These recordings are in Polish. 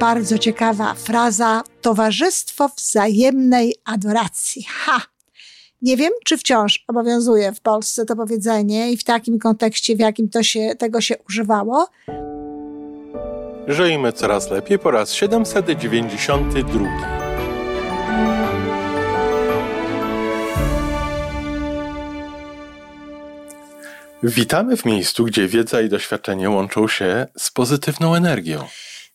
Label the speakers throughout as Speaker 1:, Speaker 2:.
Speaker 1: bardzo ciekawa fraza towarzystwo wzajemnej adoracji. Ha! Nie wiem, czy wciąż obowiązuje w Polsce to powiedzenie i w takim kontekście, w jakim to się, tego się używało.
Speaker 2: Żyjmy coraz lepiej po raz 792. Witamy w miejscu, gdzie wiedza i doświadczenie łączą się z pozytywną energią.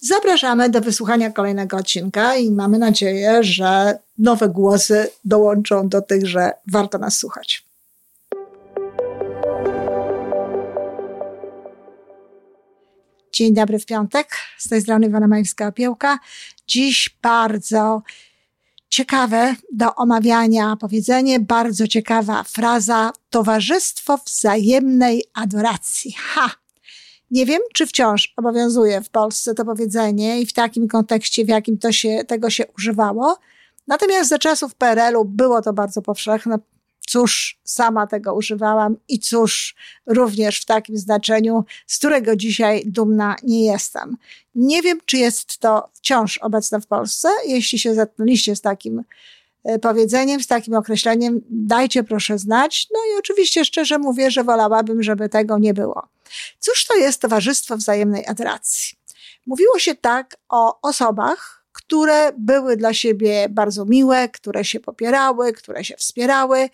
Speaker 1: Zapraszamy do wysłuchania kolejnego odcinka i mamy nadzieję, że nowe głosy dołączą do tych, że warto nas słuchać. Dzień dobry w piątek. Z tej strony Iwana Majewska-Opiełka. Dziś bardzo ciekawe do omawiania powiedzenie, bardzo ciekawa fraza towarzystwo wzajemnej adoracji. Ha! Nie wiem, czy wciąż obowiązuje w Polsce to powiedzenie i w takim kontekście, w jakim to się, tego się używało. Natomiast za czasów PRL-u było to bardzo powszechne. Cóż, sama tego używałam i cóż, również w takim znaczeniu, z którego dzisiaj dumna nie jestem. Nie wiem, czy jest to wciąż obecne w Polsce. Jeśli się zetknęliście z takim e, powiedzeniem, z takim określeniem, dajcie proszę znać. No i oczywiście szczerze mówię, że wolałabym, żeby tego nie było. Cóż to jest towarzystwo wzajemnej adoracji? Mówiło się tak o osobach, które były dla siebie bardzo miłe, które się popierały, które się wspierały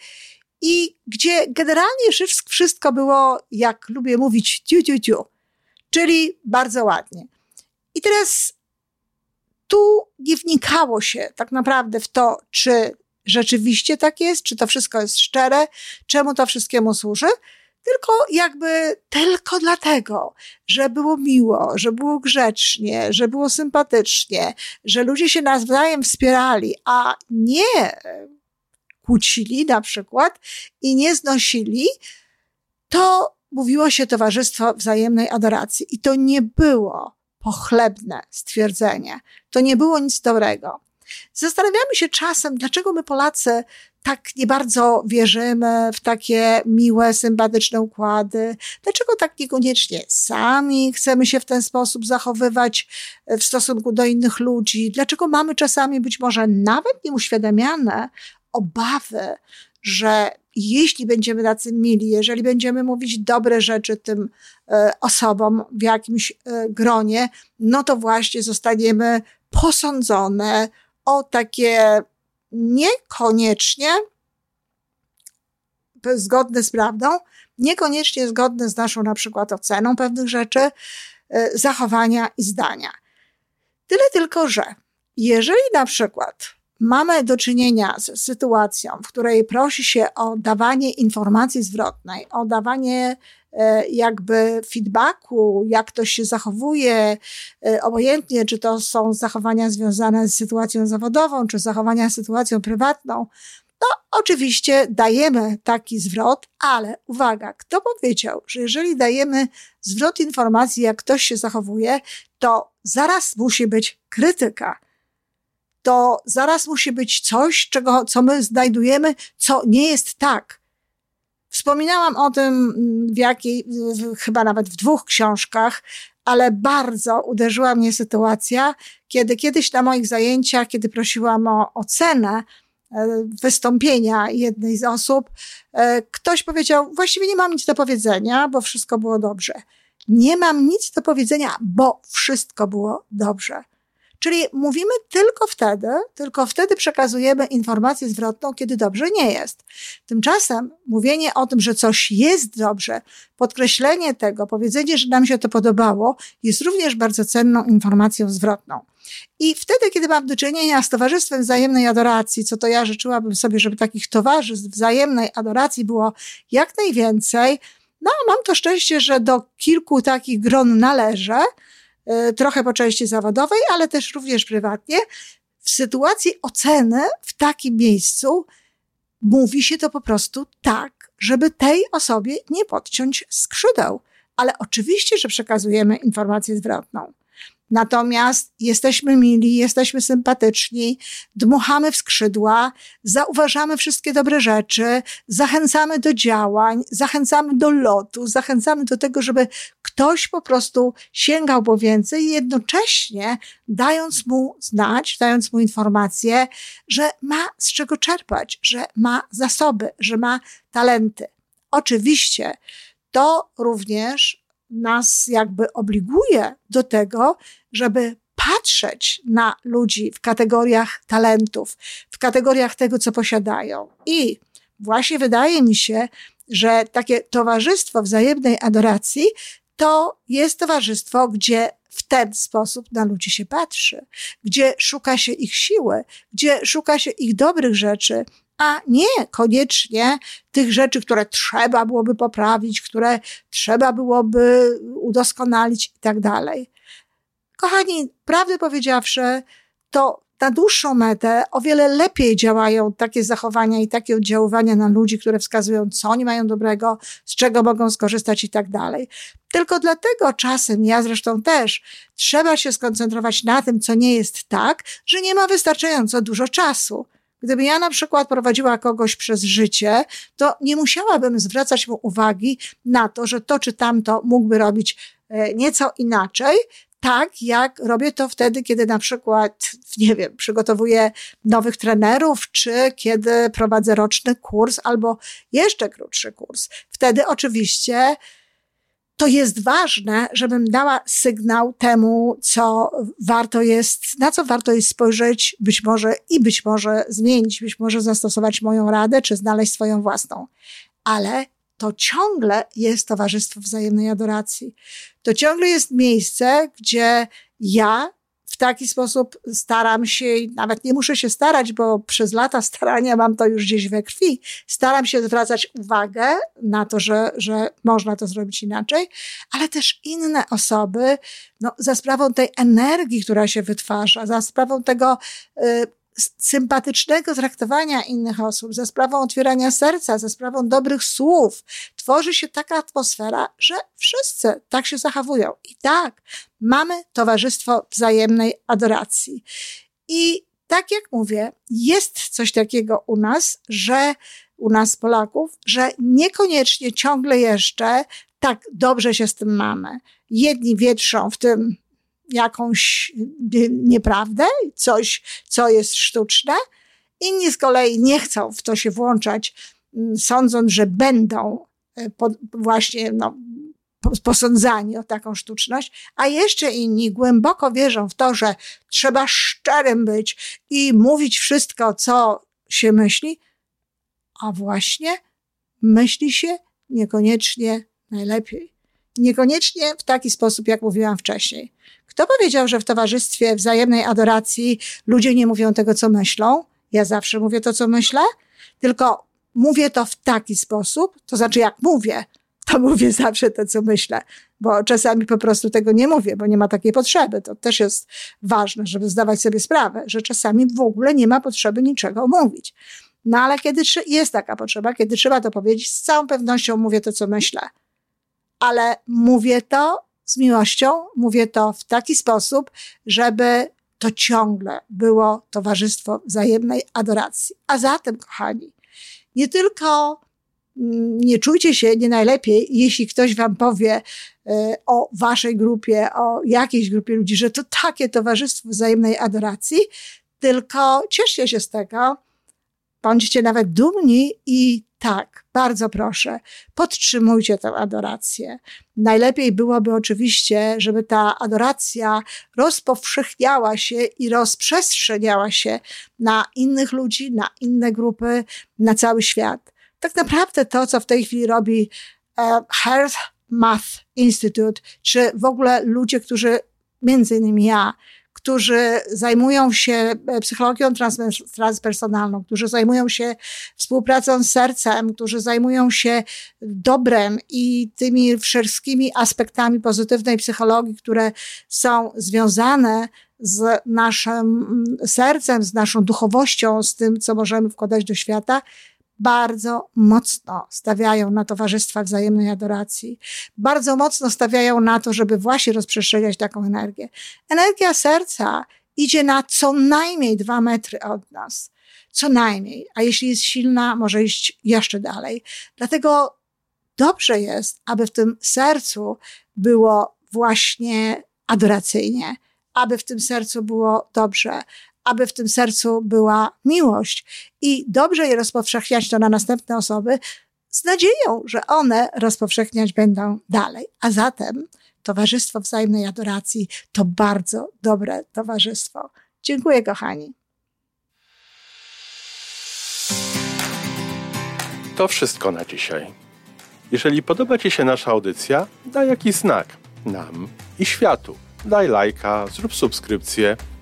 Speaker 1: i gdzie generalnie wszystko było, jak lubię mówić, tiu, tiu, tiu, czyli bardzo ładnie. I teraz tu nie wnikało się tak naprawdę w to, czy rzeczywiście tak jest, czy to wszystko jest szczere, czemu to wszystkiemu służy, tylko jakby tylko dlatego, że było miło, że było grzecznie, że było sympatycznie, że ludzie się nawzajem wspierali, a nie kłócili na przykład i nie znosili, to mówiło się towarzystwo wzajemnej adoracji. I to nie było pochlebne stwierdzenie. To nie było nic dobrego. Zastanawiamy się czasem, dlaczego my Polacy tak nie bardzo wierzymy w takie miłe, sympatyczne układy? Dlaczego tak niekoniecznie sami chcemy się w ten sposób zachowywać e, w stosunku do innych ludzi? Dlaczego mamy czasami być może nawet nieuświadamiane obawy, że jeśli będziemy tacy mili, jeżeli będziemy mówić dobre rzeczy tym e, osobom w jakimś e, gronie, no to właśnie zostaniemy posądzone o takie niekoniecznie zgodne z prawdą, niekoniecznie zgodne z naszą na przykład oceną pewnych rzeczy, e, zachowania i zdania. Tyle tylko, że jeżeli na przykład mamy do czynienia z sytuacją, w której prosi się o dawanie informacji zwrotnej, o dawanie e, jakby feedbacku, jak ktoś się zachowuje, e, obojętnie czy to są zachowania związane z sytuacją zawodową, czy zachowania z sytuacją prywatną, to oczywiście dajemy taki zwrot, ale uwaga, kto powiedział, że jeżeli dajemy zwrot informacji, jak ktoś się zachowuje, to zaraz musi być krytyka to zaraz musi być coś, czego, co my znajdujemy, co nie jest tak. Wspominałam o tym w jakiej, chyba nawet w dwóch książkach, ale bardzo uderzyła mnie sytuacja, kiedy kiedyś na moich zajęciach, kiedy prosiłam o ocenę e, wystąpienia jednej z osób, e, ktoś powiedział: Właściwie nie mam nic do powiedzenia, bo wszystko było dobrze. Nie mam nic do powiedzenia, bo wszystko było dobrze. Czyli mówimy tylko wtedy, tylko wtedy przekazujemy informację zwrotną, kiedy dobrze nie jest. Tymczasem mówienie o tym, że coś jest dobrze, podkreślenie tego, powiedzenie, że nam się to podobało, jest również bardzo cenną informacją zwrotną. I wtedy, kiedy mam do czynienia z towarzystwem wzajemnej adoracji, co to ja życzyłabym sobie, żeby takich towarzystw wzajemnej adoracji było jak najwięcej, no, mam to szczęście, że do kilku takich gron należę, trochę po części zawodowej, ale też również prywatnie. w sytuacji oceny w takim miejscu mówi się to po prostu tak, żeby tej osobie nie podciąć skrzydeł. Ale oczywiście, że przekazujemy informację zwrotną. Natomiast jesteśmy mili, jesteśmy sympatyczni, dmuchamy w skrzydła, zauważamy wszystkie dobre rzeczy, zachęcamy do działań, zachęcamy do lotu, zachęcamy do tego, żeby ktoś po prostu sięgał po więcej, jednocześnie dając mu znać, dając mu informację, że ma z czego czerpać, że ma zasoby, że ma talenty. Oczywiście to również nas jakby obliguje do tego, żeby patrzeć na ludzi w kategoriach talentów, w kategoriach tego, co posiadają. I właśnie wydaje mi się, że takie towarzystwo wzajemnej adoracji to jest towarzystwo, gdzie w ten sposób na ludzi się patrzy, gdzie szuka się ich siły, gdzie szuka się ich dobrych rzeczy, a nie koniecznie tych rzeczy, które trzeba byłoby poprawić, które trzeba byłoby udoskonalić i tak dalej. Kochani, prawdę powiedziawszy, to na dłuższą metę o wiele lepiej działają takie zachowania i takie oddziaływania na ludzi, które wskazują, co oni mają dobrego, z czego mogą skorzystać i tak dalej. Tylko dlatego czasem, ja zresztą też, trzeba się skoncentrować na tym, co nie jest tak, że nie ma wystarczająco dużo czasu. Gdyby ja na przykład prowadziła kogoś przez życie, to nie musiałabym zwracać mu uwagi na to, że to czy tamto mógłby robić e, nieco inaczej, tak jak robię to wtedy, kiedy na przykład, nie wiem, przygotowuję nowych trenerów, czy kiedy prowadzę roczny kurs albo jeszcze krótszy kurs. Wtedy oczywiście to jest ważne, żebym dała sygnał temu, co warto jest, na co warto jest spojrzeć, być może i być może zmienić, być może zastosować moją radę, czy znaleźć swoją własną. Ale to ciągle jest towarzystwo wzajemnej adoracji. To ciągle jest miejsce, gdzie ja w taki sposób staram się, nawet nie muszę się starać, bo przez lata starania mam to już gdzieś we krwi, staram się zwracać uwagę na to, że, że można to zrobić inaczej, ale też inne osoby, no, za sprawą tej energii, która się wytwarza, za sprawą tego, y, sympatycznego traktowania innych osób, za sprawą otwierania serca, za sprawą dobrych słów, tworzy się taka atmosfera, że wszyscy tak się zachowują. I tak, mamy towarzystwo wzajemnej adoracji. I tak jak mówię, jest coś takiego u nas, że u nas Polaków, że niekoniecznie ciągle jeszcze tak dobrze się z tym mamy. Jedni wietrzą w tym jakąś nieprawdę, coś, co jest sztuczne. Inni z kolei nie chcą w to się włączać, mm, sądząc, że będą e, właśnie no, posądzani o taką sztuczność, a jeszcze inni głęboko wierzą w to, że trzeba szczerym być i mówić wszystko, co się myśli, a właśnie myśli się niekoniecznie najlepiej. Niekoniecznie w taki sposób, jak mówiłam wcześniej. Kto powiedział, że w towarzystwie wzajemnej adoracji ludzie nie mówią tego, co myślą? Ja zawsze mówię to, co myślę, tylko mówię to w taki sposób, to znaczy jak mówię, to mówię zawsze to, co myślę, bo czasami po prostu tego nie mówię, bo nie ma takiej potrzeby. To też jest ważne, żeby zdawać sobie sprawę, że czasami w ogóle nie ma potrzeby niczego mówić. No ale kiedy jest taka potrzeba, kiedy trzeba to powiedzieć, z całą pewnością mówię to, co myślę. Ale mówię to z miłością, mówię to w taki sposób, żeby to ciągle było towarzystwo wzajemnej adoracji. A zatem, kochani, nie tylko mm, nie czujcie się nie najlepiej, jeśli ktoś wam powie e, o waszej grupie, o jakiejś grupie ludzi, że to takie towarzystwo wzajemnej adoracji, tylko cieszcie się z tego, bądźcie nawet dumni i tak, bardzo proszę, podtrzymujcie tę adorację. Najlepiej byłoby oczywiście, żeby ta adoracja rozpowszechniała się i rozprzestrzeniała się na innych ludzi, na inne grupy, na cały świat. Tak naprawdę to, co w tej chwili robi e, Health Math Institute, czy w ogóle ludzie, którzy, między innymi ja, którzy zajmują się e, psychologią transpersonalną, którzy zajmują się współpracą z sercem, którzy zajmują się dobrem i tymi wszystkimi aspektami pozytywnej psychologii, które są związane z naszym sercem, z naszą duchowością, z tym, co możemy wkładać do świata, bardzo mocno stawiają na towarzystwa wzajemnej adoracji. Bardzo mocno stawiają na to, żeby właśnie rozprzestrzeniać taką energię. Energia serca idzie na co najmniej dwa metry od nas. Co najmniej. A jeśli jest silna, może iść jeszcze dalej. Dlatego dobrze jest, aby w tym sercu było właśnie adoracyjnie, aby w tym sercu było dobrze, aby w tym sercu była miłość. I dobrze je rozpowszechniać to na następne osoby z nadzieją, że one rozpowszechniać będą dalej. A zatem Towarzystwo Wzajemnej Adoracji to bardzo dobre towarzystwo. Dziękuję, kochani.
Speaker 2: To wszystko na dzisiaj. Jeżeli podoba Ci się nasza audycja, daj jakiś znak nam i światu. Daj lajka, zrób subskrypcję,